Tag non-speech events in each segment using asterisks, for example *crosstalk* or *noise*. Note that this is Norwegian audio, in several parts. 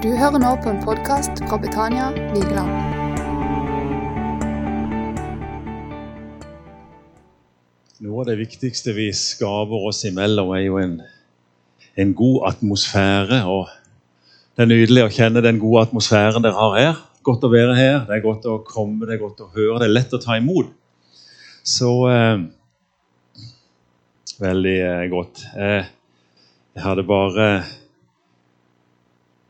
Du hører nå på en podkast fra Betania Vigeland. Noe av det viktigste vi skaper oss imellom, er jo en, en god atmosfære. og Det er nydelig å kjenne den gode atmosfæren dere har her. Godt å være her, det er godt å komme, det er godt å høre, det er lett å ta imot. Så eh, Veldig eh, godt. Eh, jeg hadde bare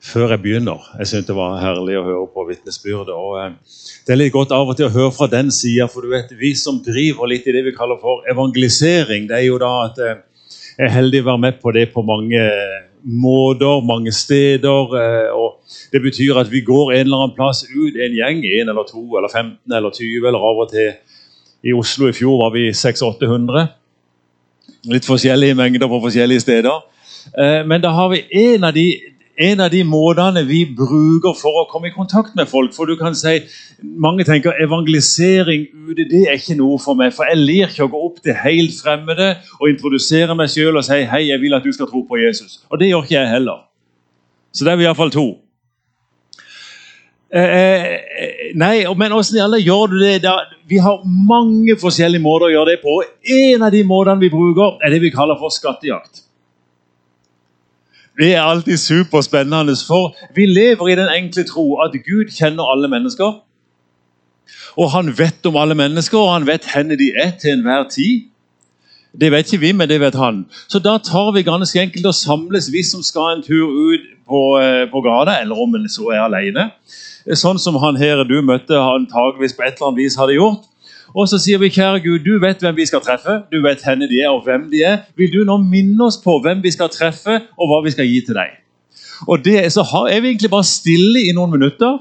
før jeg begynner. Jeg syntes det var herlig å høre på vitnesbyrdet. og eh, Det er litt godt av og til å høre fra den sida, for du vet, vi som driver litt i det vi kaller for evangelisering, det er jo da at eh, jeg er heldig å være med på det på mange måter, mange steder. Eh, og Det betyr at vi går en eller annen plass ut, en gjeng, en eller to eller 15 eller 20, eller av og til I Oslo i fjor var vi 600-800. Litt forskjellige mengder på forskjellige steder. Men da har vi en av de en av de måtene vi bruker for å komme i kontakt med folk. For du kan si, Mange tenker evangelisering ute, det er ikke noe for meg. For jeg lir ikke å gå opp til helt fremmede og introdusere meg sjøl og si hei, jeg vil at du skal tro på Jesus. Og det gjør ikke jeg heller. Så det er vi iallfall to. Eh, eh, nei, men åssen i alle gjør du det? da? Vi har mange forskjellige måter å gjøre det på. En av de måtene vi bruker, er det vi kaller for skattejakt. Det er alltid superspennende, for vi lever i den enkle tro at Gud kjenner alle mennesker. Og han vet om alle mennesker, og han vet hvor de er til enhver tid. Det vet ikke vi, men det vet han. Så da tar vi ganske enkelt og samles, vi som skal en tur ut på, eh, på gata, eller om en så er alene. Sånn som han her du møtte, antageligvis på et eller annet vis hadde gjort. Og så sier vi, kjære Gud, du vet hvem vi skal treffe, du vet henne de er, og hvem de er. Vil du nå minne oss på hvem vi skal treffe, og hva vi skal gi til deg? Og det, Så er vi egentlig bare stille i noen minutter.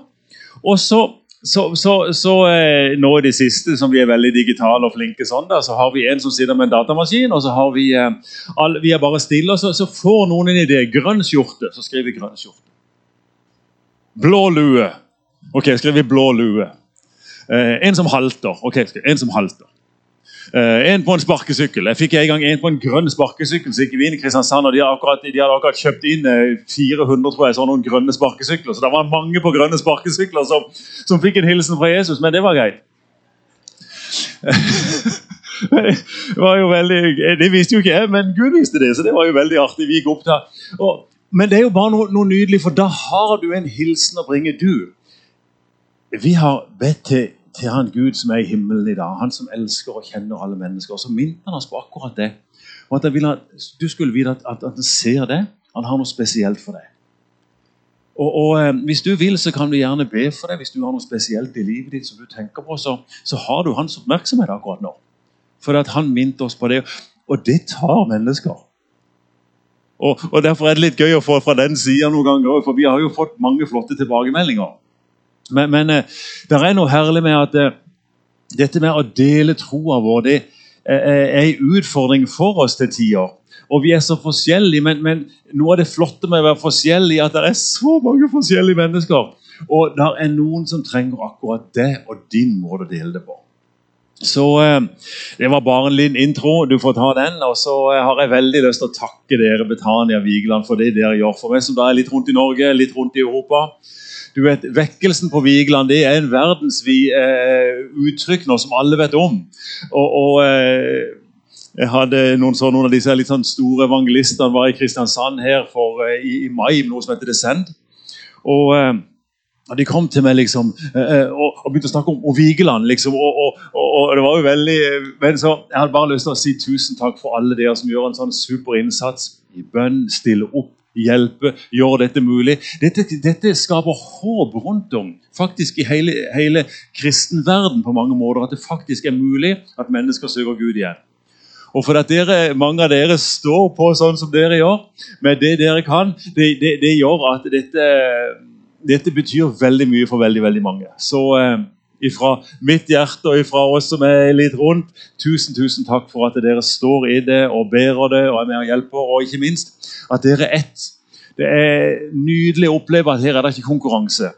Og så, så, så, så eh, nå i det siste, som vi er veldig digitale og flinke, sånn da, så har vi en som sitter med en datamaskin, og så har vi eh, all, vi er bare stille, og så, så får noen en idé. Grønn skjorte. Så skriver vi grønn skjorte. Blå lue. Ok, skriver vi blå lue. Eh, en som halter. Ok, en som halter. Uh, en på en sparkesykkel. Jeg fikk en gang en på en grønn sparkesykkel. så gikk vi inn i Kristiansand, og De, akkurat, de hadde akkurat kjøpt inn uh, eh, 400 tror jeg, sånne grønne sparkesykler. Så det var mange på grønne sparkesykler som, som fikk en hilsen fra Jesus, men det var greit. *laughs* det var jo veldig, det visste jo ikke jeg, men Gud visste det, så det var jo veldig artig. vi gikk opp der. Og, men det er jo bare noe, noe nydelig, for da har du en hilsen å bringe, du. Vi har bedt til til han Gud som er i himmelen i dag, han som elsker og kjenner alle mennesker. Og så minte han oss på akkurat det. Og at at Du skulle vite at, at, han ser det. Han har noe spesielt for deg. Og, og eh, Hvis du vil, så kan du gjerne be for deg. Hvis du har noe spesielt i livet ditt som du tenker på, så, så har du hans oppmerksomhet akkurat nå. For at han minte oss på det. Og det tar mennesker. Og, og Derfor er det litt gøy å få fra den sida noen ganger, for vi har jo fått mange flotte tilbakemeldinger. Men, men eh, det er noe herlig med at eh, dette med å dele troa vår det er en utfordring for oss til tider. Og vi er så forskjellige, men, men noe av det flotte med å være forskjellig, at det er så mange forskjellige mennesker. Og det er noen som trenger akkurat det og din måte å dele det på. Så eh, Det var bare en liten intro. Du får ta den. Og så har jeg veldig lyst til å takke dere Betania Vigeland for det dere gjør for meg, som da er litt rundt i Norge, litt rundt i Europa. Du vet, Vekkelsen på Vigeland det er en verdensvid eh, uttrykk nå som alle vet om. Og, og eh, jeg hadde noen, så, noen, av disse litt sånn store evangelistene var i Kristiansand her for, eh, i, i, mai, noe som heter Descend. Og, eh, og de kom til meg liksom, eh, eh, og, og, begynte å snakke om, Vigeland. liksom, og, og, det var jo veldig, men så Jeg hadde bare lyst til å si tusen takk for alle dere som gjør en sånn super innsats i bønn, stille opp hjelpe, gjøre dette mulig. Dette, dette skaper håp rundt om faktisk i hele, hele kristenverden på mange måter. At det faktisk er mulig at mennesker søker Gud igjen. Og for at dere, mange av dere står på sånn som dere gjør, med det dere kan, det, det, det gjør at dette, dette, betyr veldig mye for veldig, veldig mange. Så eh, fra mitt hjerte og fra oss som er litt rundt, tusen tusen takk for at dere står i det og bærer det og er med og hjelper. Og ikke minst at dere er ett. Det er nydelig å oppleve at her er det ikke konkurranse.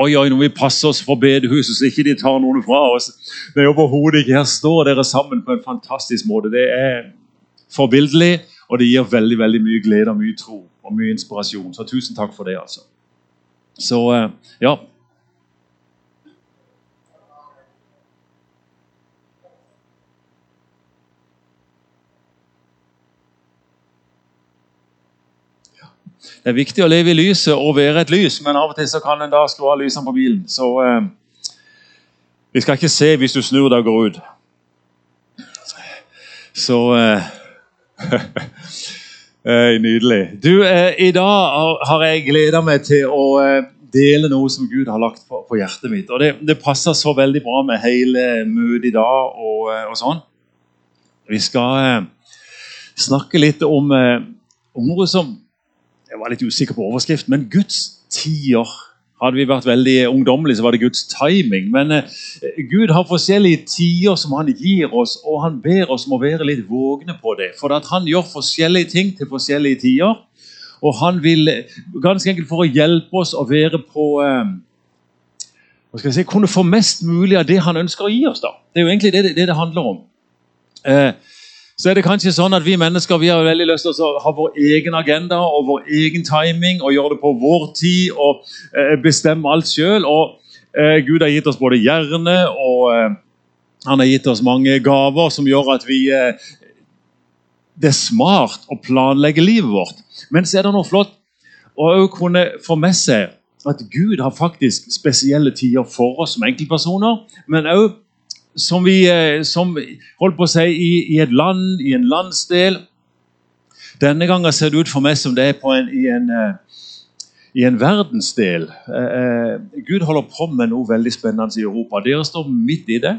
Oi, oi, når vi passer oss for bedehuset, så ikke de tar noen fra oss. Det er overhodet ikke. Her står dere sammen på en fantastisk måte. Det er forbilledlig, og det gir veldig veldig mye glede og mye tro og mye inspirasjon. Så tusen takk for det. altså. Så eh, ja. Det er viktig å leve i lyset og være et lys, men av og til så kan en da slå av lysene på bilen. Så eh, vi skal ikke se hvis du snur deg og går ut. Så eh, *laughs* eh, Nydelig. Du, eh, I dag har jeg gleda meg til å eh, dele noe som Gud har lagt på, på hjertet mitt. Og det, det, passer så veldig bra med hele møtet i dag og, eh, og sånn. Vi skal snakke litt om, om noe som jeg var litt usikker på overskrift, men Guds tider. Hadde vi vært veldig ungdommelige, så var det Guds timing. Men eh, Gud har forskjellige tider som han gir oss, og han ber oss om å være litt vågne på det. For at han gjør forskjellige ting til forskjellige tider. Og han vil ganske enkelt for å hjelpe oss å være på eh, hva skal jeg si, Kunne få mest mulig av det han ønsker å gi oss. da. Det er jo egentlig det det, det handler om. Eh, så er det kanskje sånn at vi mennesker vi har veldig lyst til å ha vår egen agenda og vår egen timing og gjøre det på vår tid og eh, bestemme alt sjøl. Eh, Gud har gitt oss både hjerne og eh, han har gitt oss mange gaver som gjør at vi eh, Det er smart å planlegge livet vårt. Men så er det noe flott å kunne få med seg at Gud har faktisk spesielle tider for oss som enkeltpersoner, men òg som vi eh, som, holdt på å si, i, i, et land, i en landsdel. Denne gangen ser det ut for meg som det er en, i, en, eh, i en verdensdel. Eh, Gud holder på med noe veldig spennende i Europa. Dere står midt i det.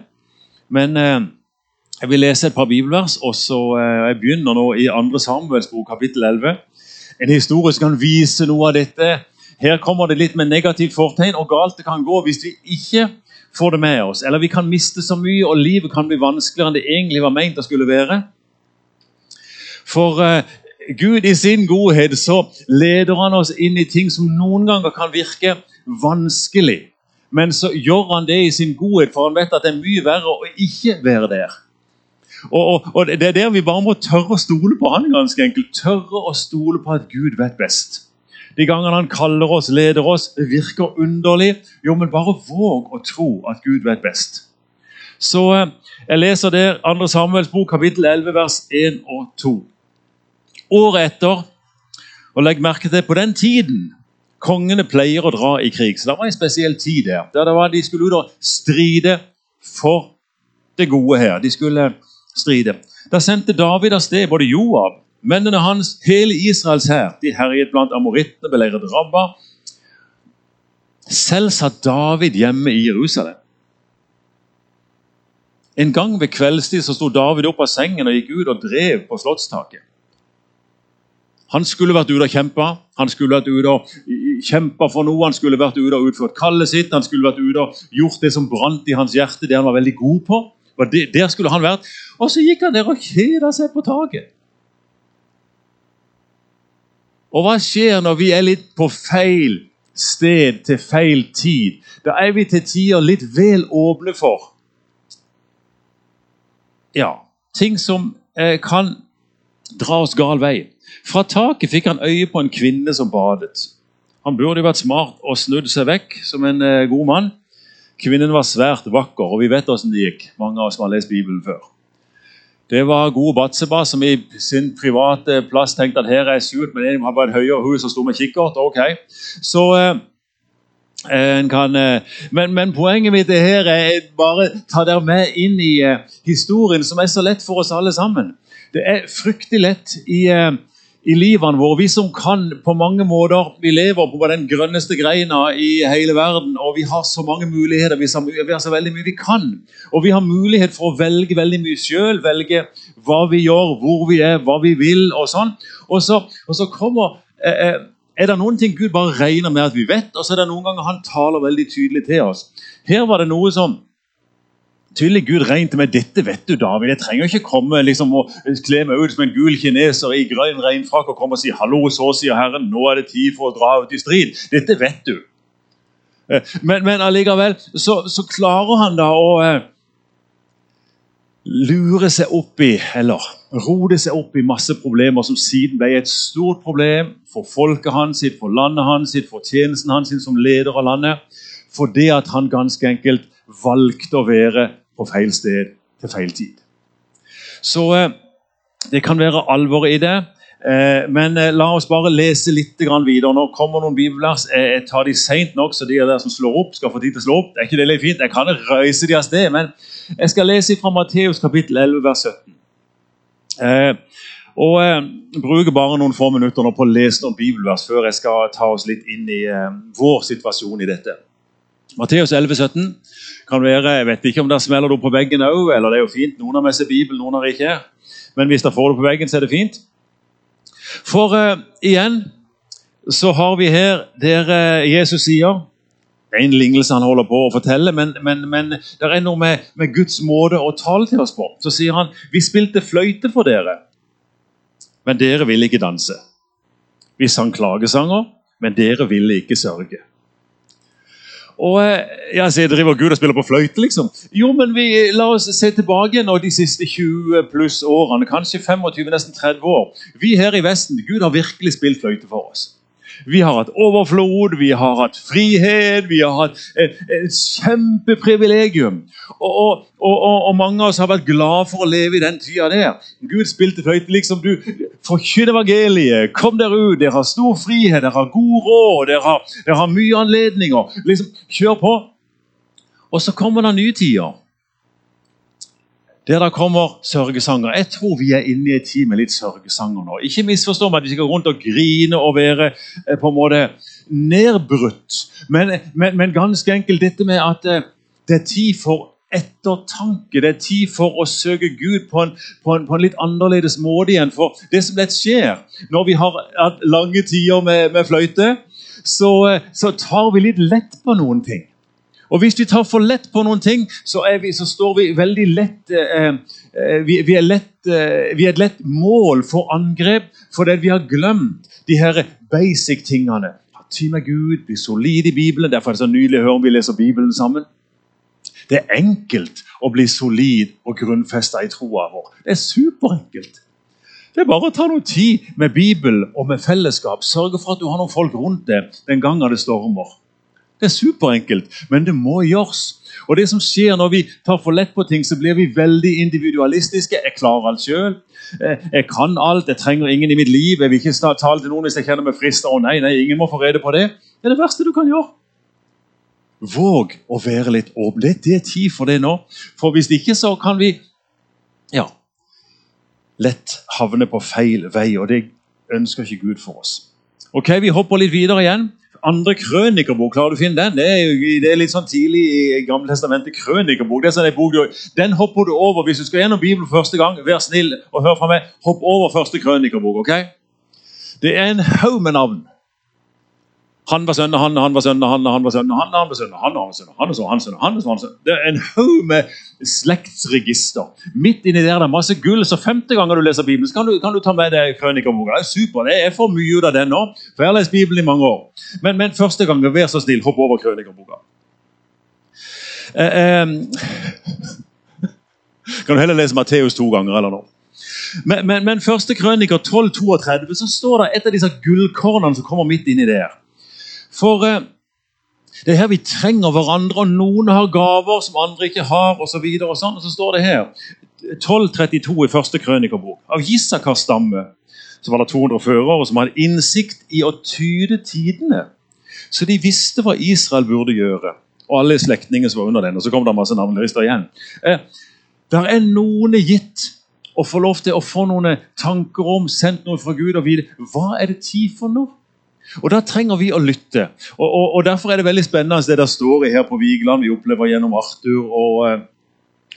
Men jeg vil lese et par bibelvers, og så jeg begynner nå i 2. Samuels bok, kapittel 11. En historie som kan vise noe av dette. Her kommer det litt med negativt fortegn, og galt det kan gå hvis vi ikke får det med oss. Eller vi kan miste så mye, og livet kan bli vanskeligere enn det egentlig var meint det skulle være. For uh, Gud i sin godhet så leder han oss inn i ting som noen ganger kan virke vanskelig. Men så gjør han det i sin godhet, for han vet at det er mye verre å ikke være der. Og, og, og Det er der vi bare må tørre å stole på han ganske enkelt. Tørre å stole på at Gud vet best. De gangene han kaller oss, leder oss, det virker underlig. Jo, men bare våg å tro at Gud vet best. Så eh, jeg leser der 2. Samuels bok, kapittel 11, vers 1 og 2. Året etter, og legg merke til på den tiden Kongene pleier å dra i krig. Så det var en spesiell tid der. der det var, de skulle ut og stride for det gode her. De skulle stride. Da sendte David av sted både Joab Mennene hans, hele Israels hær, de herjet blant amorittene, beleiret Rabba. Selv satt David hjemme i Jerusalem. En gang ved kveldstid så sto David opp av sengen og gikk ut og drev på slottstaket. Han skulle vært ute og kjempa. Han skulle vært ute og kjempa for noe. Han skulle vært ute og utført kallet sitt. Han skulle vært ute og gjort det som brant i hans hjerte, det han var veldig god på. Der skulle han vært. Og så gikk han der og kjeda seg på taket. Og hva skjer når vi er litt på feil sted til feil tid? Da er vi til tider litt vel åpne for ja, ting som eh, kan dra oss gal vei. Fra taket fikk han øye på en kvinne som badet. Han burde jo vært smart og snudd seg vekk som en eh, god mann. Kvinnen var svært vakker, og vi vet åssen det gikk. Mange av oss har lest Bibelen før. Det var gode Batseba som i sin private plass tenkte at her er jeg skjult, men en har bare et høyere hus og sto med kikkert. ok. Så eh, en kan, eh, men, men, poenget mitt er her er bare ta dere med inn i eh, historien, som er så lett for oss alle sammen. Det er fryktelig lett i eh, i livene våre. Vi som kan på mange måter Vi lever på den grønneste greina i hele verden, og vi har så mange muligheter. Vi har så veldig mye vi kan. Og vi har mulighet for å velge veldig mye sjøl. Velge hva vi gjør, hvor vi er, hva vi vil og sånn. Og så, og så kommer eh, eh er det noen ting Gud bare regner med at vi vet, og så er det noen ganger han taler veldig tydelig til oss. Her var det noe som Tydelig Gud regnet med dette vet du, David. Jeg trenger ikke komme liksom, og kle meg ut som en gul kineser i grønn regnfrakk og komme og si 'Hallo, så sier Herren, nå er det tid for å dra ut i strid'. Dette vet du. Eh, men, men allikevel så, så, klarer han da å eh, lure seg opp i Eller rode seg opp i masse problemer som siden ble et stort problem for folket hans, for landet hans, for tjenesten hans som leder av landet. Fordi at han ganske enkelt valgte å være på feil sted til feil tid. Så eh, det kan være alvor i det. Eh, men eh, la oss bare lese litt videre. Nå kommer noen bibelvers. Jeg tar de seint nok, så de der som slår opp, skal få tid til å slå opp. Det er ikke det litt fint? Jeg kan røyse de av sted, men jeg skal lese fra Matteus kapittel 11, vers 17. Eh, og bruker bare noen få minutter på å lese noen bibelvers før jeg skal ta oss litt inn i vår situasjon i dette. Matteus 11, 17 kan være, Jeg vet ikke om det smeller opp på veggen òg, eller det er jo fint. Noen har med seg Bibelen, noen har ikke. Men hvis dere får det på veggen, så er det fint. For uh, igjen så har vi her der uh, Jesus sier Det er en lignelse han holder på å fortelle, men, men, men det er noe med, med, Guds måte å tale til oss på. Så sier han vi spilte fløyte for dere, men dere ville ikke danse. Vi sang klagesanger, men dere ville ikke sørge. Og eh, jeg sier, driver Gud og spiller på fløyte, liksom? Jo, men vi, la oss se tilbake nå de siste 20 pluss årene, kanskje 25, nesten 30 år. Vi her i Vesten, Gud har virkelig spilt fløyte for oss. Vi har hatt overflod, vi har hatt frihet, vi har hatt et, et kjempeprivilegium. Og, og, og, og, mange av oss har vært glad for å leve i den tida der. Gud spilte fløyte liksom du Forkynn evangeliet, kom dere ut, dere har stor frihet, dere har god råd, dere har, dere har mye anledninger. Liksom, Kjør på. Og så kommer det nye tider der det kommer sørgesanger. Jeg tror vi er inne i en tid med litt sørgesanger nå. Ikke misforstå meg at vi skal gå rundt og grine og være eh, på en måte nedbrutt. Men, men, men ganske enkelt dette med at eh, det er tid for ettertanke. Det er tid for å søke Gud på en, på en, på en litt annerledes måte igjen. For det som lett skjer når vi har hatt lange tider med, med fløyte, så, eh, så tar vi litt lett på noen ting. Og Hvis vi tar for lett på noen ting, så, vi, så står vi veldig lett eh, eh, vi, vi, er lett, eh, vi, er et lett mål for angrep fordi vi har glemt de her basic tingene. Tid med Gud, bli solid i Bibelen. Derfor er det så nydelig å høre om vi leser Bibelen sammen. Det er enkelt å bli solid og grunnfesta i troa vår. Det er superenkelt. Det er bare å ta noe tid med Bibel og med fellesskap. Sørge for at du har noen folk rundt deg den gangen det stormer. Det er superenkelt, men det må gjøres. Og det som skjer Når vi tar for lett på ting, så blir vi veldig individualistiske. Jeg klarer alt sjøl. Eh, jeg kan alt. Jeg trenger ingen i mitt liv. Jeg vil ikke tale til noen hvis jeg kjenner meg frista. Å nei, nei, ingen må få rede på det. Det er det verste du kan gjøre. Våg å være litt åpen. Det er tid for det nå. For hvis ikke, så kan vi ja, lett havne på feil vei, og det ønsker ikke Gud for oss. Ok, Vi hopper litt videre igjen andre krønikerbok. Klarer du å finne den? Det er, det er, litt sånn tidlig i Gamle testamentet. krønikerbok. Det er sånn en Den hopper du over hvis du skal gjennom Bibelen første gang. Vær snill og hør fra meg. Hopp over første krønikerbok. ok? Det er en haug med navn. Han var sønn, han, han var sønn, han, han var sønn, han, han var sønn, han var sønn, han var sønn, han var så han sønn. Det er en haug med slektsregister. Midt inni der det er masse gull. Så femte ganger du leser Bibelen, så kan du, kan du ta med deg krønikerboka. Det er super. Det er for mye ut av den nå. For jeg har lest Bibelen i mange år. Men, men første gang, vær så snill, hopp over krønikerboka. Eh, eh, *laughs* kan du heller lese Matteus to ganger eller noe. Men, men, men første krøniker 1232 så står det et av disse gullkornene som kommer midt inni der. For eh, det er her vi trenger hverandre, og noen har gaver som andre ikke har. Og så, videre, og sånn, og så står det her 1232 i første krønikerbok. Av Issakars stamme så var det 200 førere som hadde innsikt i å tyde tidene. Så de visste hva Israel burde gjøre. Og alle slektningene som var under den. Og så kom det masse navnelister igjen. Eh, der er noen gitt å få lov til å få noen tanker om, sendt noe fra Gud og vite hva er det tid for noe. Og Da trenger vi å lytte. Og, og, og Derfor er det veldig spennende det der står her på Vigeland. Vi opplever gjennom Arthur og eh,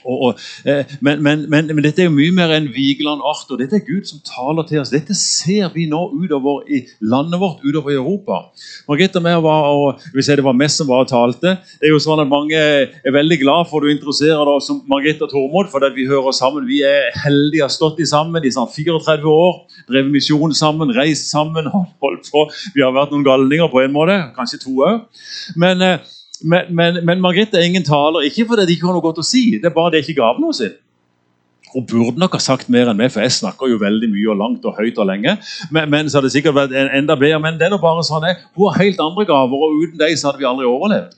og, og, eh, men, men, men, men, dette er jo mye mer enn Vigeland art, og dette er Gud som taler til oss. Dette ser vi nå utover i landet vårt, utover i Europa. Margrethe og jeg var og, vi jeg det var meg som var og talte. Det er jo sånn at Mange er veldig glad for at du interesserer deg som Margrethe og Tormod, for at vi hører sammen. Vi er heldige, har stått i sammen i sånn 34 år. Drevet misjon sammen, reist sammen. holdt på. Vi har vært noen galninger på en måte, kanskje to òg. Men eh, men, men, men Margrethe ingen taler, ikke fordi de ikke har noe godt å si. Det er bare det ikke gaven hennes. Hun burde nok ha sagt mer enn meg, for jeg snakker jo veldig mye og langt og høyt og lenge. Men, men så hadde det sikkert vært en- enda bedre. Men det er nå bare sånn er. Hun har helt andre gaver, og uten dem så hadde vi aldri overlevd.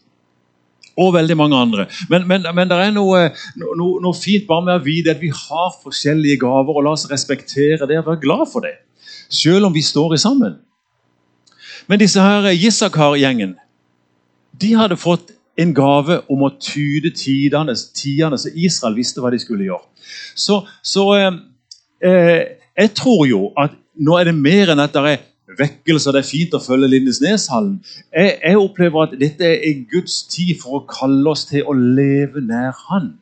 Og veldig mange andre. Men, men, men det er noe, noe, noe fint bare med å vite at vi har forskjellige gaver, og la oss respektere det og være glad for det. Selv om vi står i sammen. Men disse her Issakar-gjengen de hadde fått en gave om å tyde tidene, tidene, så Israel visste hva de skulle gjøre. Så, så eh, eh, jeg tror jo at nå er det mer enn at det er vekkelse, og det er fint å følge Lindesneshallen. Jeg, jeg opplever at dette er Guds tid for å kalle oss til å leve nær Han.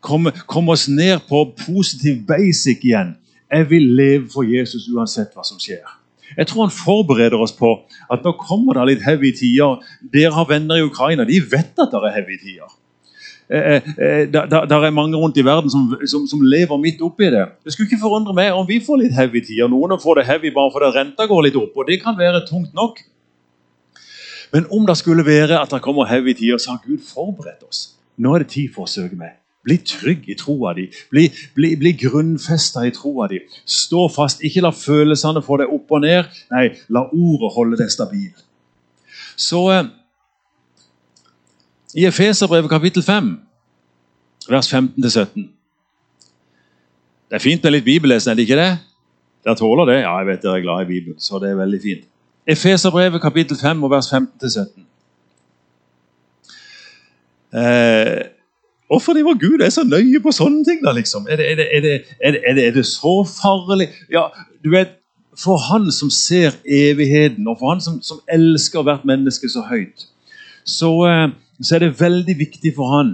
Komme, kom oss ned på positiv basic igjen. Jeg vil leve for Jesus uansett hva som skjer. Jeg tror han forbereder oss på at nå kommer det litt heavy tider. Dere har venner i Ukraina, de vet at det er heavy tider. Eh, eh, der, der er mange rundt i verden som, som, som lever midt oppi det. Det skulle ikke forundre meg om vi får litt heavy tider. Noen får det heavy bare fordi renta går litt opp, og det kan være tungt nok. Men om det skulle være at det kommer heavy tider, så har Gud forberedt oss. Nå er det tid for å søke meg. Bli trygg i troa di. Bli, bli, bli grunnfesta i troa di. Stå fast. Ikke la følelsene få deg opp og ned. Nei, la ordet holde deg stabil. Så eh, i Efeserbrevet kapittel 5, vers 15-17 Det er fint med litt bibellesning, er det ikke det? Dere tåler det? Ja, jeg vet dere er glad i Bibelen, så det er veldig fint. Efeserbrevet kapittel 5, og vers 15-17. Eh, Hvorfor det var Gud er så nøye på sånne ting? da liksom? Det, det, er det, er det, er det, er det så farlig? Ja, du vet, For han som ser evigheten, og for han som, som elsker hvert menneske så høyt, så, eh, så er det veldig viktig for han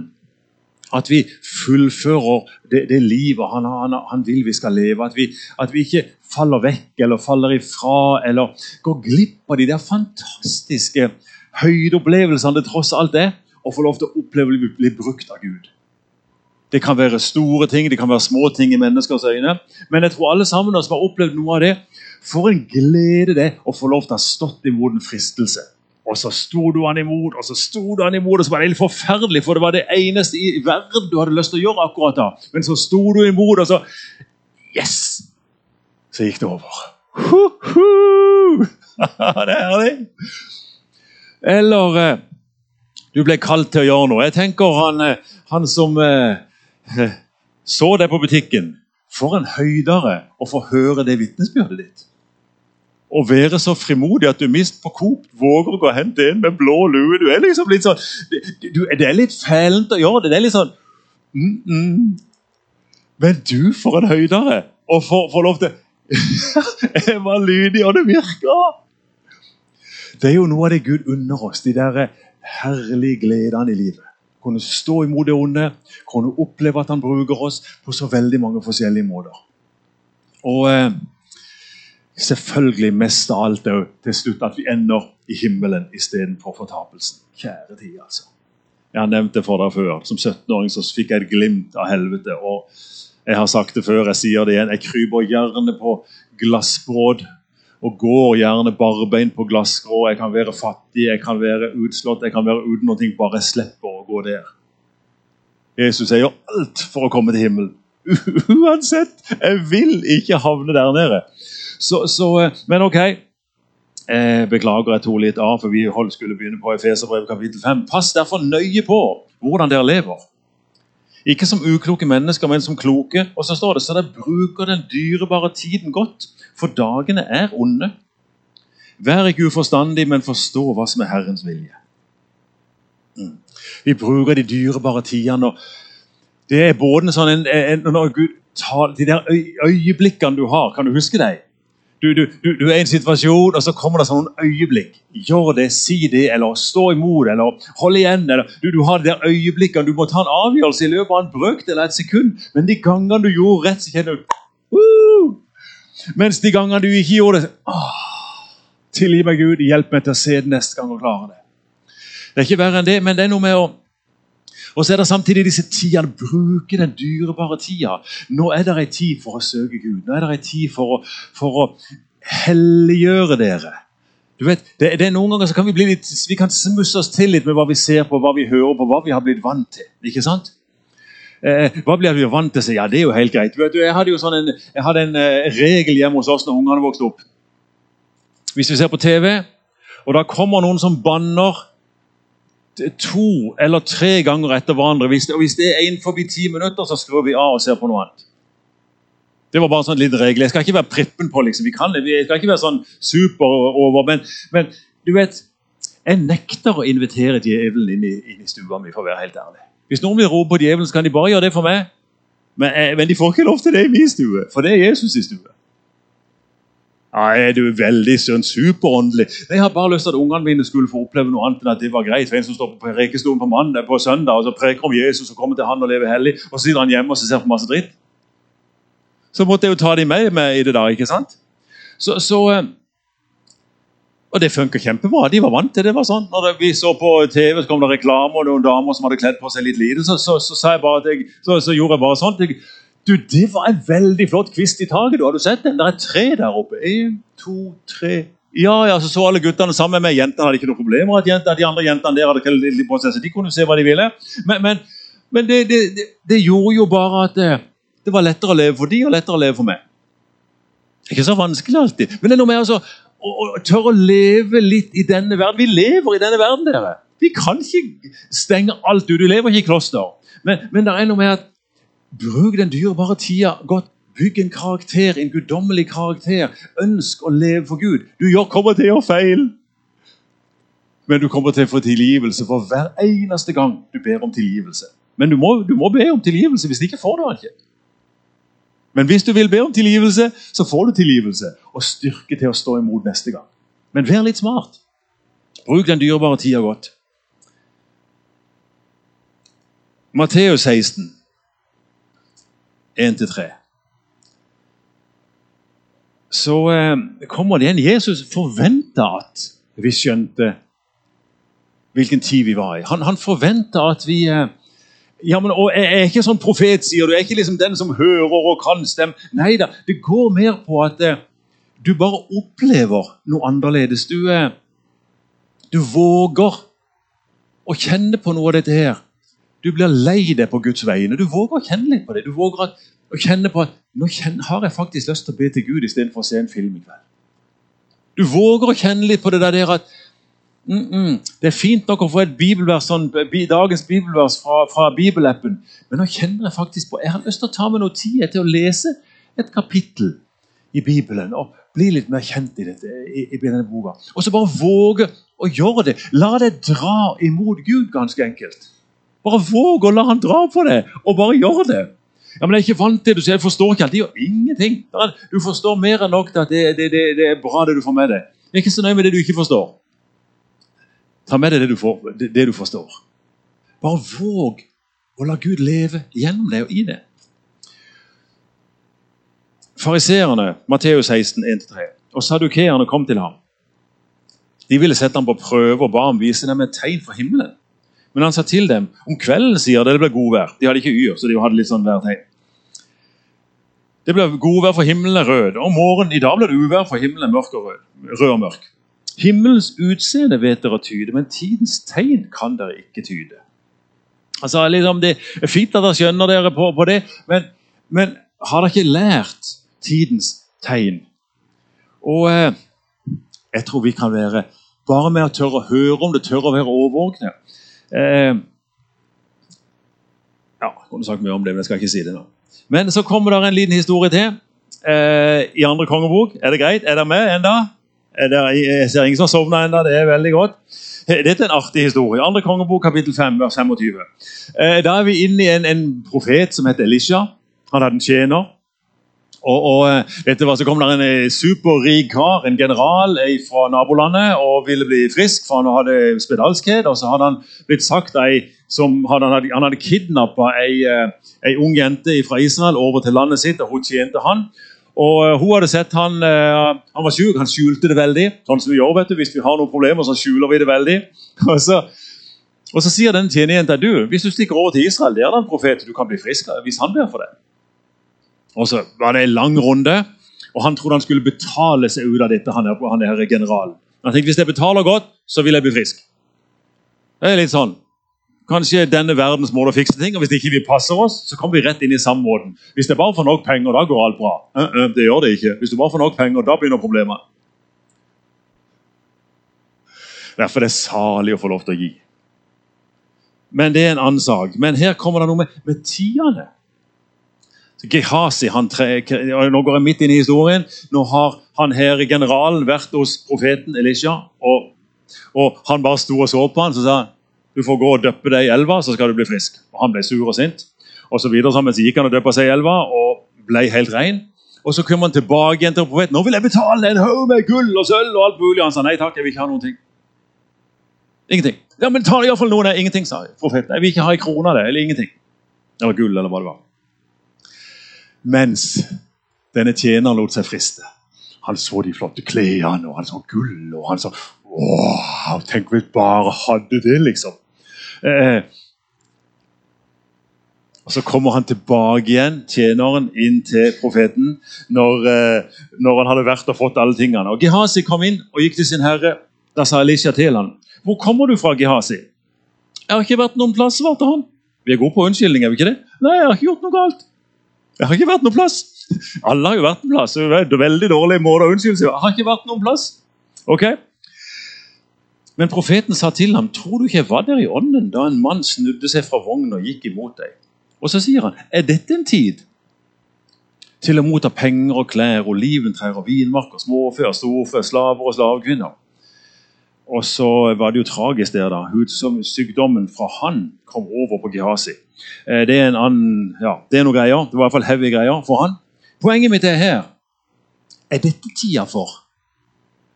at vi fullfører det, det livet han, han, han vil vi skal leve. At vi, at vi ikke faller vekk eller faller ifra eller går glipp av de der fantastiske høydeopplevelsene det tross alt er å få lov til å oppleve å bli, brukt av Gud. Det kan være store ting, det kan være små ting i menneskers øyne. Men jeg tror alle sammen som har opplevd noe av det, for en glede det å få lov til å ha stått imot en fristelse. Og så sto du han imot, og så sto du han imot, og så var det helt forferdelig, for det var det eneste i verden du hadde lyst til å gjøre akkurat da. Men så sto du imot, og så Yes! Så gikk det over. Ho-ho! *laughs* det er herlig. Eller eh, du ble kalt til å gjøre noe. Jeg tenker han, eh, han som eh, *laughs* så deg på butikken. For en høydere å få høre det vitnesbyrdet ditt. Å være så frimodig at du mist på Coop våger å gå og hente en med blå lue. Du er liksom litt sånn, du, Det er litt fælt å gjøre det. Det er litt sånn mm, mm. Men du, for en høydere! Å få lov til *laughs* Jeg var lydig, og det virka! Det er jo noe av det Gud unner oss. De der herlige han i livet. Kunne stå imot det onde, kunne oppleve at han bruker oss på så veldig mange forskjellige måter. Og eh, selvfølgelig mest av alt òg til slutt at vi ender i himmelen istedenfor fortapelsen. Kjære tid, altså. Jeg har nevnt det for deg før. Som 17-åring så fikk jeg et glimt av helvete. og Jeg har sagt det før, jeg sier det igjen. Jeg kryper gjerne på glassbråd og går gjerne barbeint på glassgrå. Jeg kan være fattig, jeg kan være utslått, jeg kan være uten noe, bare jeg slipper å gå der. Jesus gjør alt for å komme til himmelen. *laughs* Uansett! Jeg vil ikke havne der nede. Så, så, men ok. Jeg beklager jeg tok litt av, for vi skulle begynne på Efeserbrevet kapittel 5. Pass derfor nøye på hvordan dere lever. Ikke som ukloke mennesker, men som kloke. Og så står det så dere bruker den dyrebare tiden godt, for dagene er onde. Vær ikke uforstandig, men forstå hva som er Herrens vilje. Mm. Vi bruker de dyrebare tidene. Det er både sånn en, en, når Gud tar, De der øyeblikkene du har, kan du huske deg? Du, du, du, du, er i en situasjon, og så kommer det sånn øyeblikk. Gjør det, si det, eller stå imot, eller hold igjen. eller Du, har de der øyeblikkene, du må ta en avgjørelse i løpet av en brøkdel eller et sekund. Men de gangene du gjorde rett, så kjenner du uh! Mens de gangene du ikke gjorde det åh, Tilgi meg, Gud. Hjelp meg til å se det neste gang og klare det. Det er ikke verre enn det, men det er noe med å og så er det samtidig disse tidene. Bruke den dyrebare tida. Nå er det ei tid for å søke Gud. Nå er det ei tid for å, for å helliggjøre dere. Du vet, det, det, er Noen ganger så kan vi bli litt, vi kan smusse oss til litt med hva vi ser på, hva vi hører på, hva vi har blitt vant til. ikke sant? Eh, hva blir vi vant til? Ja, det er jo helt greit. Du, jeg hadde jo sånn en, jeg hadde en eh, regel hjemme hos oss når ungene vokste opp. Hvis vi ser på TV, og da kommer noen som banner to eller tre ganger etter hverandre hvis det, Og hvis det er innenfor ti minutter, så skrur vi av og ser på noe annet. Det var bare sånn liten regel. Jeg skal ikke være prippen på. liksom. Vi kan, vi skal ikke være sånn super over, men, men du vet Jeg nekter å invitere djevelen inn i, inn i stua mi, for å være helt ærlig. Hvis noen vil rope på djevelen, så kan de bare gjøre det for meg. Men, eh, men de får ikke lov til det i min stue, for det er Jesus i stue. Nei, du er veldig sånn superåndelig. Jeg har bare lyst til at ungene mine skulle få oppleve noe annet enn at det var greit. For en som står på prekestolen på mandag, på søndag og så preker om Jesus og kommer til han og lever hellig, og så sitter han hjemme og ser på masse dritt. Så måtte jeg jo ta de med, med i det da, ikke sant? Så, så eh, Og det funker kjempebra. De var vant til det. var sånn. Når det, vi så på TV, så kom det reklame og noen damer som hadde kledd på seg litt lite. Så, så, så, sa jeg bare at jeg, så, så gjorde jeg bare sånn. Du, Det var en veldig flott kvist i taket. du, Har du sett den? Det er tre der oppe. En, to, tre Ja, ja, så så alle guttene sammen med jentene. Hadde ikke noen problemer at jentene, de andre jentene der hadde ikke på de kunne se hva de ville. Men, men, men det, det, det, det gjorde jo bare at det, det var lettere å leve for de og lettere å leve for meg. Ikke så vanskelig alltid. Men det er noe med altså, å, å tørre å leve litt i denne verden. Vi lever i denne verden, dere. Vi kan ikke stenge alt ut. Du lever ikke i kloster. Men, men det er noe med at bruk den dyrebare tida godt. Bygg en karakter, en guddommelig karakter. Ønsk å leve for Gud. Du kommer til å gjøre feil. Men du kommer til å få tilgivelse for hver eneste gang du ber om tilgivelse. Men du må, du må be om tilgivelse. Hvis ikke får du den ikke. Men hvis du vil be om tilgivelse, så får du tilgivelse og styrke til å stå imot neste gang. Men vær litt smart. Bruk den dyrebare tida godt. Matteus 16, 1-3. Så eh, kommer det igjen. Jesus forventa at vi skjønte hvilken tid vi var i. Han, han forventa at vi eh, ja, men og Jeg er ikke sånn profet, sier du. Jeg er ikke liksom den som hører og kan stemme. Nei da, det går mer på at eh, du bare opplever noe annerledes. Du, eh, du våger å kjenne på noe av dette her. Du blir lei deg på Guds vegne. Du våger å kjenne litt på det. Du våger å kjenne på at nå har jeg faktisk lyst til å be til Gud istedenfor å se en film i kveld. Du våger å kjenne litt på det der at Mm -mm. Det er fint nok å få et bibelvers, sånn, dagens bibelvers fra, fra bibelappen, men nå kjenner jeg faktisk på Jeg har lyst til å ta meg noe tid til å lese et kapittel i Bibelen og bli litt mer kjent i, dette, i, i denne boka. Og så bare våge å gjøre det. La deg dra imot Gud, ganske enkelt. Bare våg å la han dra på det, og bare gjør det. Ja, men Jeg er ikke vant til det, sier jeg forstår ikke alt. Det gjør ingenting. Du forstår mer enn nok til at det, det, det, det er bra, det du får med deg. Jeg er ikke så nøye med det du ikke forstår. Ta med deg det du, får, det du forstår. Bare våg å la Gud leve gjennom deg og i det. Fariseerne, Matteus 16, 1-3, og sadukeerne kom til ham. De ville sette ham på prøve og ba ham vise dem et tegn fra himmelen. Men han sa til dem om kvelden sier det, det ble godvær. De hadde ikke yr, så de hadde litt sånn værtegn. Det ble godvær for himmelen er rød. Om morgenen i dag ble det uvær for himmelen mørk og rød. rød og mørk. Himmelens utseende vet dere tyde, men tidens tegn kan dere ikke tyde. Altså, liksom, Det er fint at dere skjønner dere på, på det, men, men har dere ikke lært tidens tegn? Og eh, jeg tror vi kan være bare med å tørre å høre om det, tørre å være overvåkne. Eh, ja, kunne sagt mye om det, men jeg skal ikke si det nå. Men så kommer det en liten historie til. Eh, I andre kongebok. Er det greit? Er dere med enda? Jeg ser ingen som har sovna ennå. Det er veldig godt. Dette er en artig historie. Andre kongebok, kapittel 5, vers 25. Eh, da er vi inne i en, en profet som heter Elisha. Han hadde en tjener. Og, og eh, vet du hva, Så kom der en eh, superrik kar, en general eh, fra nabolandet, og ville bli frisk, for han hadde spedalskhet. Og så hadde han blitt sagt ei som hadde, han hadde, kidnappa ei, ei ung jente fra Israel over til landet sitt, og hun tjente han. Og Hun hadde sett han han var sjuk, han skjulte det veldig. Sånn som vi gjør, vet du, Hvis vi har noen problemer, så skjuler vi det veldig. *laughs* Og så, og så sier den tjenerjenta du, hvis du stikker over til Israel, der er det en profet, du kan bli frisk hvis han ber for det. Og så var det en lang runde, og han trodde han skulle betale seg ut av dette. han er, han her generalen. Han tenkte hvis jeg betaler godt, så vil jeg bli frisk. Det er litt sånn. kanskje denne verdens måte å fikse ting. og Hvis ikke vi passer oss, så kommer vi rett inn i samme måten. Hvis det bare får nok penger, da går alt bra. Uh, uh, det gjør det ikke. Hvis du bare får nok penger, da begynner problemet. Derfor er det salig å få lov til å gi. Men det er en annen sak. Men her kommer det noe med, med tidene. Gehazi, han tre, Nå går jeg midt inn i historien. Nå har han her generalen vært hos profeten Elisha. Og, og han bare sto og så på han, så sa han, du får gå og døppe deg i elva, så skal du bli frisk. Og Han ble sur og sint. Og så videre, så gikk han og døpte seg i elva og ble helt ren. Og Så kom han tilbake igjen til profeten. 'Nå vil jeg betale en haug med gull og sølv.' og alt mulig. Han sa nei takk, jeg vil ikke ha noen ting. Ingenting. Ja, Men ta iallfall noen. Ingenting, sa profeten. Jeg vil ikke ha en krone av det, eller ingenting. Eller gull, eller hva det var. Mens denne tjeneren lot seg friste. Han så de flotte klærne, og han så gull, og han så Wow, tenk om vi bare hadde det, liksom. Eh, og Så kommer han tilbake igjen, tjeneren, inn til profeten når, eh, når han hadde vært og fått alle tingene. Og Gehazi kom inn og gikk til sin herre. Da sa Elisha til han, 'Hvor kommer du fra, Gehazi?' 'Jeg har ikke vært noen plass', svarte han. Vi er gode på unnskyldning, er vi ikke det? 'Nei, jeg har ikke gjort noe galt.' 'Jeg har ikke vært noen plass.' Alle har jo vært noen plass. Det er en veldig dårlig måte å unnskylde seg 'Jeg har ikke vært noen plass.' Ok? Men profeten sa til ham, 'Tror du ikke jeg var der i ånden da en mann snudde seg fra vognen og gikk imot deg?' Og så sier han, 'Er dette en tid til å motta penger og klær, oliventrær og vinmarker, småfe og storfe, slaver og slavekvinner?' Og så var det jo tragisk der, da. Sykdommen fra han kom over på Gehazi. Eh, det er en annen, ja, det er noe greier. Det var i hvert fall heavy greier for han. Poenget mitt er her Er dette tida for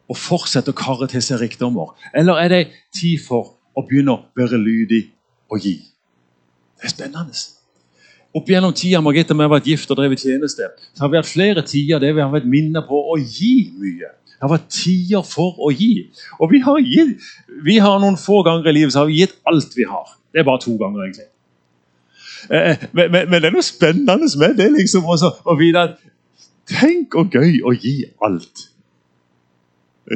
å fortsette å karre til seg rikdommer? Eller er det tid for å begynne å være lydig og gi? Det er spennende. Opp gjennom tida Margitte, og jeg har vært gift og drevet tjeneste, så har vi hatt flere tider der vi har vært minnet på å gi mye. Det har vært tider for å gi. Og vi har, gitt, vi har noen få ganger i livet så har vi gitt alt vi har. Det er bare to ganger, egentlig. Eh, men, men, men, det er noe spennende med det. liksom, også, å vite at Tenk og gøy å gi alt.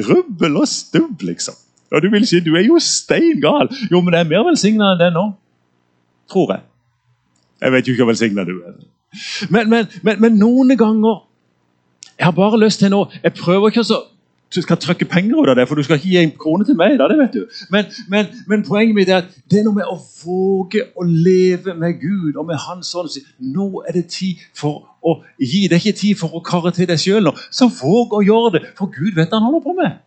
Rubbel og stubb, liksom. Og du vil si du er jo stein gal. Jo, men det er mer velsigna enn det nå. Tror jeg. Jeg vet jo ikke hvor velsigna du er. Men, men, men, men, noen ganger Jeg har bare lyst til nå Jeg prøver ikke å du skal trykke penger ut av det, for du skal ikke gi en krone til meg. Da, det vet du. Men, men, men, poenget mitt er at det er noe med å våge å leve med Gud og med Hans ånd. Nå er det tid for å gi. Det er ikke tid for å karre til deg sjøl nå. Så våg å gjøre det, for Gud vet hva han holder på med.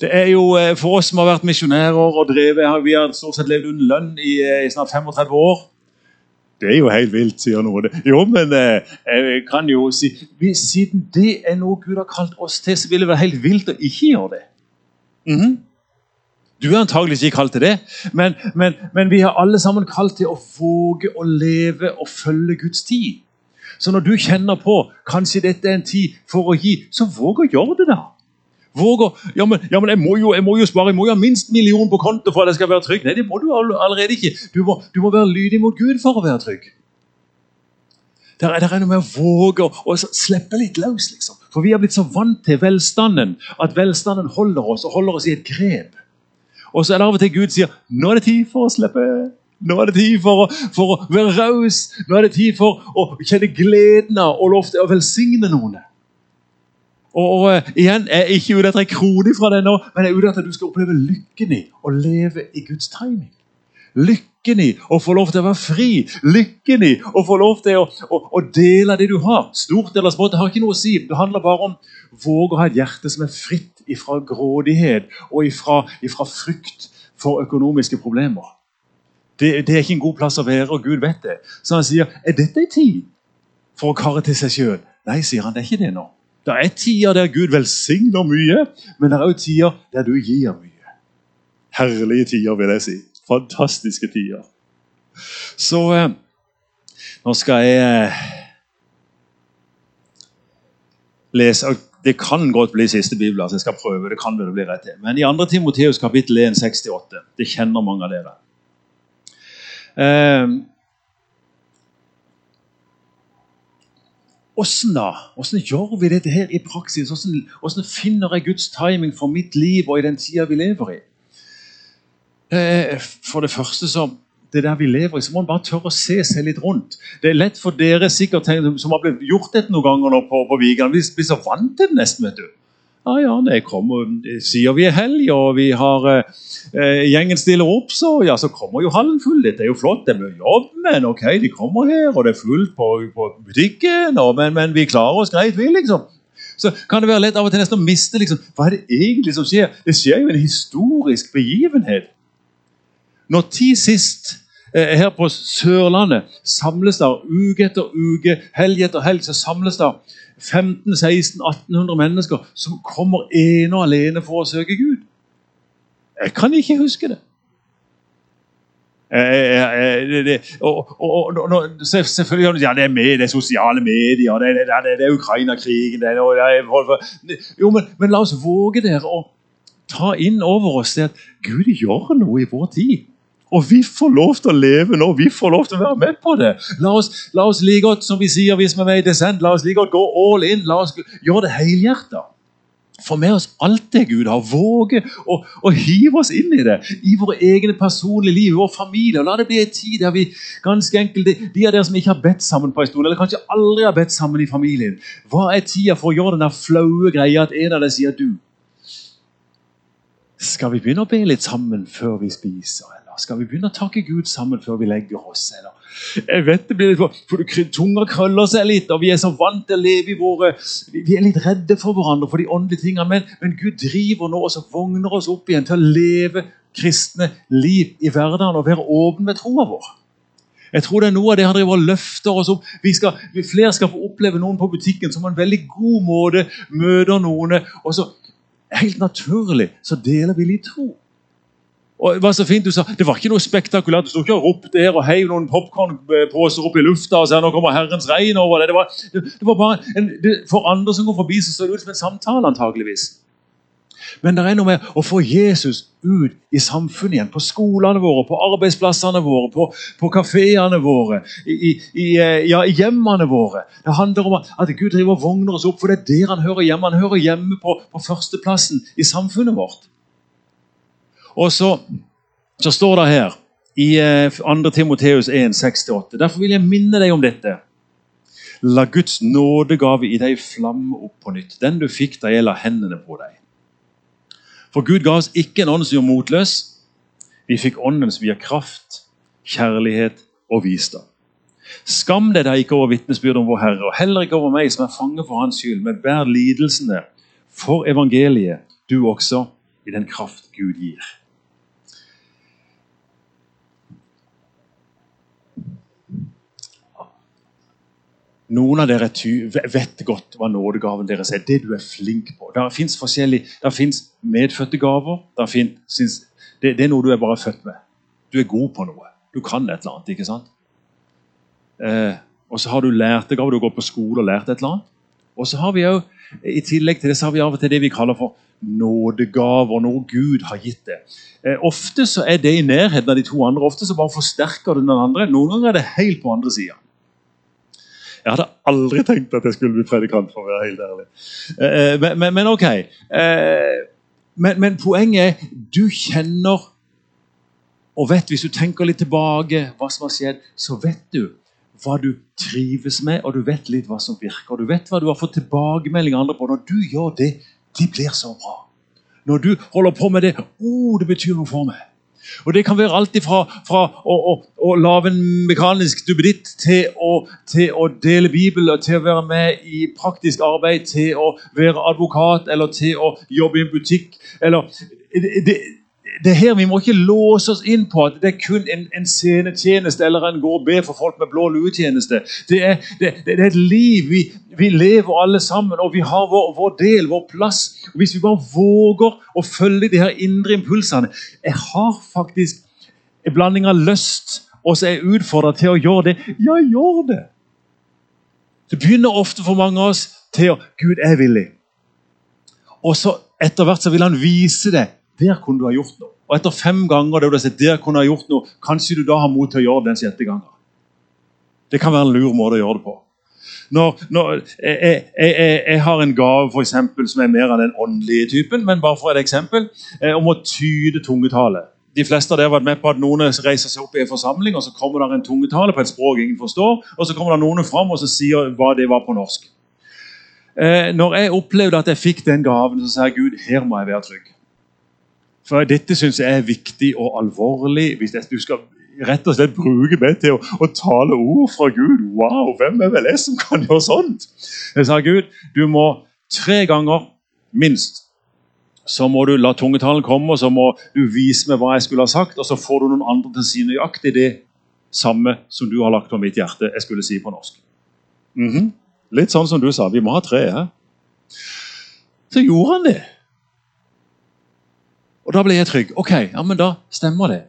Det er jo eh, For oss som har vært misjonærer og drevet, vi har stort sett levd under lønn i, eh, i snart 35 år. Det er jo helt vilt, sier noen. Jo, men eh, jeg kan jo si Siden det er noe Gud har kalt oss til, så vil det være helt vilt å ikke gjøre det. Mm -hmm. Du er antagelig ikke kalt til det, men, men, men, vi har alle sammen kalt til å våge å leve og følge Guds tid. Så når du kjenner på kanskje dette er en tid for å gi, så våg å gjøre det, da. Våger, ja, men, ja, men jeg, må jo, jeg, må jo, spare, jeg må jo ha minst million på konto for at jeg skal være trygg. Nei, det må du allerede ikke. Du må, du må være lydig mot Gud for å være trygg. Der er, det noe med å våge å slippe litt løs. liksom. For vi har blitt så vant til velstanden at velstanden holder oss og holder oss i et grep. Og så er det av og til Gud sier nå er det tid for å slippe. Nå er det tid for å, for å være raus. Nå er det tid for å kjenne gleden av og lov til å velsigne noen. Og, og uh, igjen, Jeg er ikke ute etter en krone fra det nå, men jeg er ute etter at du skal oppleve lykken i å leve i Guds timing. Lykken i å få lov til å være fri. Lykken i å få lov til å, å, å dele det du har. Stort eller smått, det har ikke noe å si. Det handler bare om våge å ha et hjerte som er fritt ifra grådighet og ifra, ifra frykt for økonomiske problemer. Det, det, er ikke en god plass å være, og Gud vet det. Så han sier, er dette en tid for å karre til seg sjøl? Nei, sier han, det er ikke det nå. Det er tider der Gud velsigner mye, men det er også tider der du gir mye. Herlige tider, vil jeg si. Fantastiske tider. Så eh, nå skal jeg eh, lese Det kan godt bli siste bibel, altså jeg skal prøve. det kan det bli rett til. Men i 2. Timoteus kapittel 1, 68, det kjenner mange av dere. Eh, Åssen da? Åssen gjør vi dette her i praksis? Hvordan finner jeg Guds timing for mitt liv og i den tida vi lever i? Eh, For det første så det der vi lever i, så må man bare tørre å se seg litt rundt. Det er lett for dere sikkert som har blitt gjort dette noen ganger nå på, på Vigan. Vi blir så vant til det nesten, vet du. Ja, ja, det kommer, sier vi er helg, og vi har eh, eh, gjengen stiller opp, så, ja, så kommer jo hallen full. Dette er jo flott, det er mye jobb, men ok, de kommer her, og det er fullt på, på butikken, og, men, men vi klarer oss greit, vi, liksom. Så kan det være lett av og til nesten å miste liksom, Hva er det egentlig som skjer? Det skjer jo en historisk begivenhet. Når tid sist her på Sørlandet samles der uke etter uke, helg etter helg, så samles der 15 16 1800 mennesker som kommer ene og alene for å søke Gud. Jeg kan ikke huske det. Eh, eh, selvfølgelig ja, det er med, det er sosiale medier, det, det, det Ukraina-krigen det er, og det er, Jo, men, men la oss våge dere å ta inn over oss det at Gud gjør noe i vår tid. Og vi får lov til å leve nå, vi får lov til å være med på det. La oss, la oss like godt, som vi sier hvis vi er med i Descent, la oss like godt gå all in. La oss gjøre det helhjerta. Få med oss alt det Gud har. Våge å, hive oss inn i det. I våre egne personlige liv, i vår familie. og La det bli en tid der vi ganske enkelt, de, av dere som ikke har bedt sammen på en stund, eller kanskje aldri har bedt sammen i familien, hva er tida for å gjøre den flaue greia at en av dere sier du? Skal vi begynne å be litt sammen før vi spiser? Skal vi begynne å takke Gud sammen før vi legger oss? Eller? Jeg vet det blir litt for, for Tunga krøller seg litt, og vi er så vant til å leve i våre Vi er litt redde for hverandre for de åndelige tingene, men, men Gud driver nå og vogner oss opp igjen til å leve kristne liv i hverdagen og være åpen med troa vår. Jeg tror det er noe av det han driver og løfter oss opp. Vi skal, vi flere skal få oppleve noen på butikken som på en veldig god måte møter noen. og så Helt naturlig så deler vi litt tro. Og det var så fint du sa, Det var ikke noe spektakulært. Du sto ikke og ropte her og heiv noen popkornposer opp i lufta og sa nå kommer Herrens regn over det. Det var, det, det var bare en, det, For andre som går forbi, så så det ut som en samtale, antageligvis. Men det er noe med å få Jesus ut i samfunnet igjen. På skolene våre, på arbeidsplassene våre, på, på kafeene våre, i, i, eh, ja, i hjemmene våre. Det handler om at Gud driver og vogner oss opp, for det er der han hører hjemme. Han hører hjemme på, på førsteplassen i samfunnet vårt. Og så, så står det her i eh, 2. Timoteus 1, 6-8. Derfor vil jeg minne deg om dette. La Guds nådegave i deg flamme opp på nytt. Den du fikk da jeg la hendene på deg. For Gud ga oss ikke en ånd som gjør motløs. Vi fikk ånden som gir kraft, kjærlighet og visdom. Skam deg da ikke over vitnesbyrdet om vår Herre, og heller ikke over meg som er fange for Hans skyld, men bær lidelsene for evangeliet, du også, i den kraft Gud gir. Noen av dere vet godt hva nådegaven deres er. Det du er flink på. Det fins medfødte gaver. Det, finnes, det, det er noe du er bare født med. Du er god på noe. Du kan et eller annet. ikke sant? Eh, og så har du lærte gaver. Du har gått på skole og lært et eller annet. Og så har vi jo, I tillegg til det så har vi av og til det vi kaller for nådegaver. Noe Gud har gitt det. Eh, ofte så er det i nærheten av de to andre. Ofte så bare forsterker det den andre. Noen ganger er det helt på andre sida. Jeg hadde aldri tenkt at jeg skulle bli predikant, for å være helt ærlig. Eh, men, men, men ok. Eh, men, men poenget er du kjenner og vet, Hvis du tenker litt tilbake, hva som har skjedd, så vet du hva du trives med, og du vet litt hva som virker. og Du vet hva du har fått tilbakemelding av andre på. Når du gjør det, det blir så bra. Når du holder på med det, oh, det betyr noe for meg. Og Det kan være alt fra, fra å, å, å lage en mekanisk duppeditt til, til å dele Bibelen, til å være med i praktisk arbeid, til å være advokat eller til å jobbe i en butikk. Eller, det, det, det er her Vi må ikke låse oss inn på at det er kun en, en scenetjeneste eller en gå og be for folk med blå lue-tjeneste. Det, det, det er et liv. Vi, vi lever alle sammen, og vi har vår, vår del, vår plass. Og Hvis vi bare våger å følge de her indre impulsene Jeg har faktisk en blanding av lyst og så er jeg utfordra til å gjøre det. Ja, gjør det! Det begynner ofte for mange av oss til å Gud er villig. Og så etter hvert så vil han vise deg der kunne du ha gjort noe. Og etter fem ganger der du har sett der kunne du ha gjort noe, kanskje du da har mot til å gjøre det den sjette gangen. Det kan være en lur måte å gjøre det på. Når, når jeg, jeg, jeg, jeg har en gave for eksempel, som er mer av den åndelige typen, men bare for et eksempel, eh, om å tyde tungetale. de fleste av dere har vært med på at noen reiser seg opp i en forsamling, og så kommer det en tungetale på et språk ingen forstår, og så kommer det noen fram og så sier hva det var på norsk. Eh, når jeg opplevde at jeg fikk den gaven, så sa jeg Gud, her må jeg være trygg. For dette syns jeg er viktig og alvorlig. Hvis du skal rett og slett bruke meg til å, å, tale ord fra Gud Wow, hvem er vel jeg som kan gjøre sånt? Jeg sa Gud, du må tre ganger minst så må du la tungetalen komme, og så må du vise meg hva jeg skulle ha sagt, og så får du noen andre til å si nøyaktig det samme som du har lagt på mitt hjerte jeg skulle si på norsk. Mm -hmm. Litt sånn som du sa. Vi må ha tre her. Så gjorde han det. Og da ble jeg trygg. Ok, ja, men da stemmer det.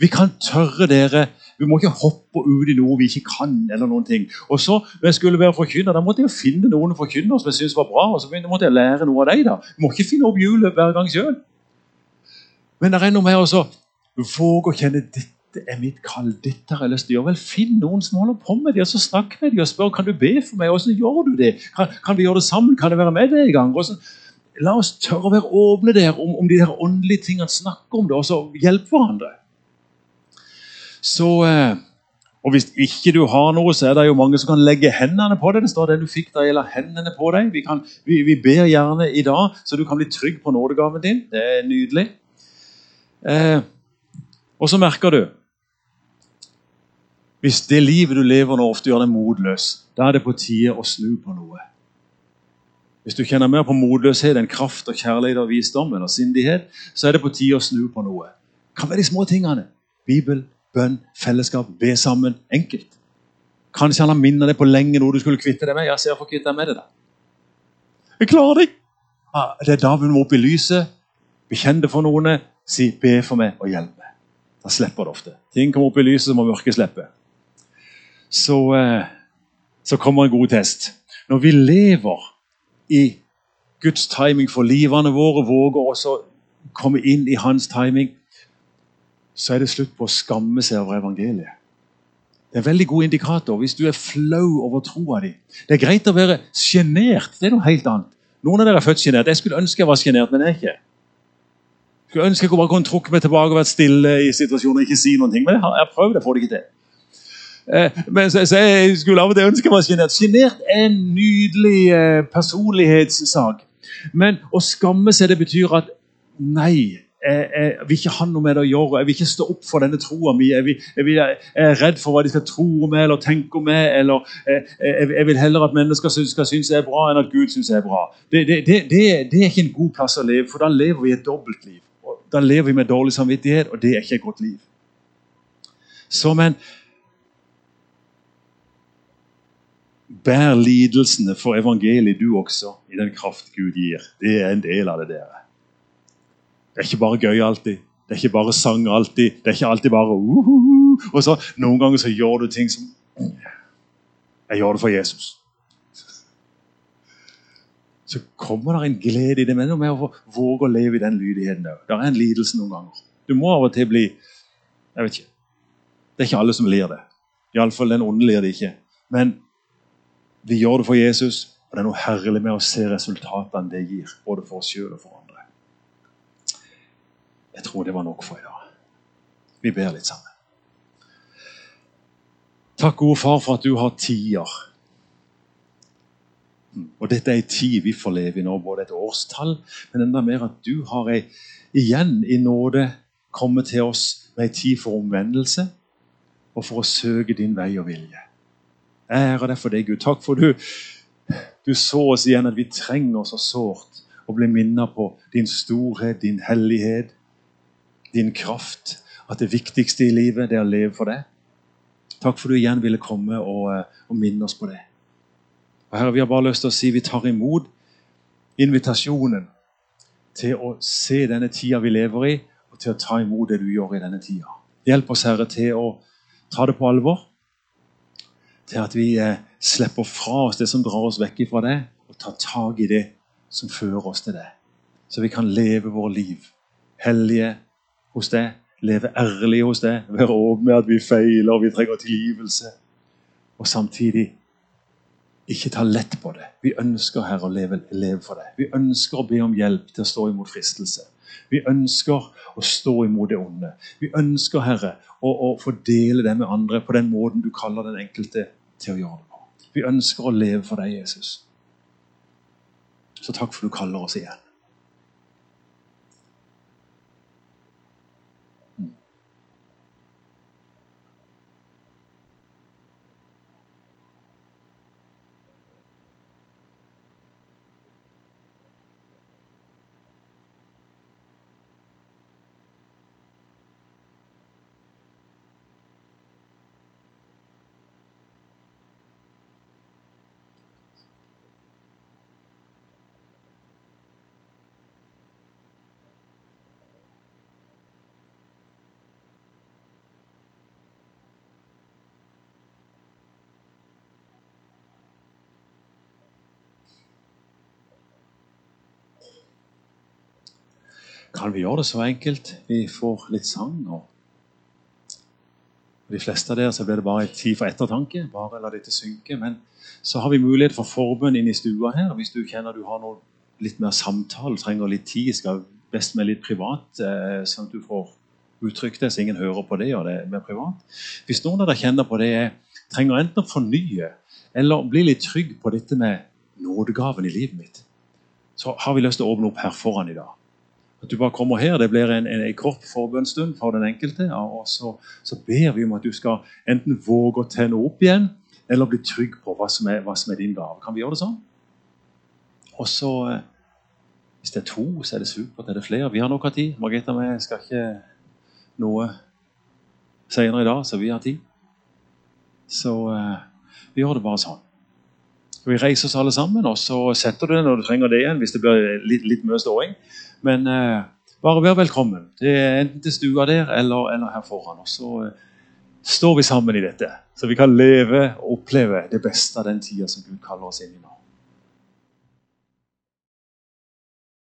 Vi kan tørre dere vi må ikke hoppe ut i noe vi ikke kan. eller noen ting. Og så, når jeg skulle være forkynner, da måtte jeg finne noen forkynner som jeg syntes var bra. og så måtte jeg lære noe av deg da. Vi må ikke finne opp hjulet hver gang sjøl. Men det er noe med å våge å kjenne dette er mitt kall. dette har jeg lyst til å gjøre. Vel, Finn noen som holder på med det, og så snakk med dem og spør kan du be for meg. Hvordan gjør du det? Kan, kan vi gjøre det sammen? Kan jeg være med deg en gang? Hvordan, la oss tørre å være åpne der om, om de der åndelige tingene. Snakke om det, og så hjelpe hverandre. Så, eh, og Hvis ikke du har noe, så er det jo mange som kan legge hendene på deg. Det står det du fikk da gjelder hendene på deg. Vi, kan, vi, vi, ber gjerne i dag, så du kan bli trygg på nådegaven din. Det er nydelig. Eh, og så merker du Hvis det livet du lever nå, ofte gjør deg motløs, da er det på tide å snu på noe. Hvis du kjenner mer på motløshet enn kraft og kjærlighet og visdom, eller sindighet, så er det på tide å snu på noe. Hva er de små tingene. Bibel, bønn, fellesskap, be sammen. Enkelt. Kanskje han har minnet deg på lenge noe du skulle kvitte deg med. Jeg ser få kvitte deg med det da. Jeg klarer deg! Ja, det er da vi må opp i lyset, bekjenne det for noen, si 'be for meg' og 'hjelp meg'. Da slipper det ofte. Ting kommer opp i lyset, så må mørket slippe. Så, eh, så kommer en god test. Når vi lever i Guds timing for livene våre, våger også komme inn i hans timing, så er det slutt på å skamme seg over evangeliet. Det er en veldig god indikator hvis du er flau over troa di. Det er greit å være sjenert. Det er noe helt annet. Noen av dere er født sjenert. Jeg skulle ønske jeg var sjenert, men jeg er ikke. Jeg skulle ønske jeg bare kunne trukket meg tilbake og vært stille i situasjoner og ikke si noen ting. Men jeg har prøvd, jeg får det ikke til. Eh, men så, så, jeg skulle av og til ønske meg sjenert. Sjenert er en nydelig eh, personlighetssak. Men å skamme seg, det betyr at nei, jeg, jeg, vil ikke ha noe med det å gjøre. Jeg vil ikke stå opp for denne troa mi. Jeg, jeg, er redd for hva de skal tro om meg eller tenke om meg. eller Jeg, vil heller at mennesker skal synes jeg er bra, enn at Gud synes jeg er bra. Det, det, det, det, er ikke en god plass å leve, for da lever vi et dobbeltliv. Da lever vi med dårlig samvittighet, og det er ikke et godt liv. Så, men Bær lidelsene for evangeliet, du også, i den kraft Gud gir. Det er en del av det, dere. Det er ikke bare gøy alltid. Det er ikke bare sang alltid. Det er ikke alltid bare uh, uh, uh. Og så Noen ganger så gjør du ting som Jeg gjør det for Jesus. Så kommer det en glede i det, men med å våge å leve i den lydigheten òg. Det er en lidelse noen ganger. Du må av og til bli Jeg vet ikke. Det er ikke alle som lir det. Iallfall den onde lir det ikke. Men vi gjør det for Jesus, og det er noe herlig med å se resultatene det gir. Både for oss sjøl og for andre. Jeg tror det var nok for i dag. Vi ber litt sammen. Takk, gode far, for at du har tider. Og dette er ei tid vi får leve i nå, både et årstall, men enda mer at du har ei, igjen i nåde kommet til oss med ei tid for omvendelse og for å søke din vei og vilje. Ære deg for det, Gud. Takk for du, du så oss igjen at vi trenger så sårt å bli minnet på din storhet, din hellighet, din kraft. At det viktigste i livet det er å leve for deg. Takk for du igjen ville komme og, eh, og minne oss på det. Og Herre, Vi har bare lyst til å si vi tar imot invitasjonen til å se denne tida vi lever i, og til å ta imot det du gjør i denne tida. Hjelp oss, Herre, til å ta det på alvor. Til at vi eh, slipper fra oss det som drar oss vekk fra det, og tar tak i det som fører oss til det. Så vi kan leve våre liv hellige, hos deg, leve ærlig hos deg, være åpne med at vi feiler og vi trenger tilgivelse. Og samtidig ikke ta lett på det. Vi ønsker Herre å leve, leve for deg. Vi ønsker å be om hjelp til å stå imot fristelse. Vi ønsker å stå imot det onde. Vi ønsker, Herre, å, å fordele det med andre på den måten du kaller den enkelte til å gjøre det på. Vi ønsker å leve for deg, Jesus. Så takk for du kaller oss igjen. Kan vi gjøre det så enkelt. Vi får litt sang. og de fleste av dere så blir det bare tid for ettertanke. bare la dette synke, Men så har vi mulighet for forbønn inn i stua her. Hvis du kjenner du har noe litt mer samtale, trenger litt tid, skal best med litt privat, eh, sånn at du får uttrykt det så ingen hører på det og det er mer privat. Hvis noen av dere kjenner på det, trenger enten å fornye eller bli litt trygg på dette med nådegaven i livet mitt, så har vi lyst til å åpne opp her foran i dag. At du bare kommer her. Det blir en, en, en kort forbønnsstund for den enkelte. og så, så, ber vi om at du skal enten våge å tenne opp igjen, eller bli trygg på hva som er, hva som er din gave. Kan vi gjøre det sånn? Og så eh, Hvis det er to, så er det supert. Er det flere? Vi har nok av tid. Margrethe og jeg skal ikke noe senere i dag, så vi har tid. Så uh, vi gjør det bare sånn. Vi reiser oss alle sammen, og så setter du det når du trenger det igjen. hvis det blir litt, litt mye ståing. Men eh, bare vær velkommen. Det er enten til stua der eller, eller her foran. Og så eh, står vi sammen i dette, så vi kan leve og oppleve det beste av den tida som Gud kaller oss inn i nå.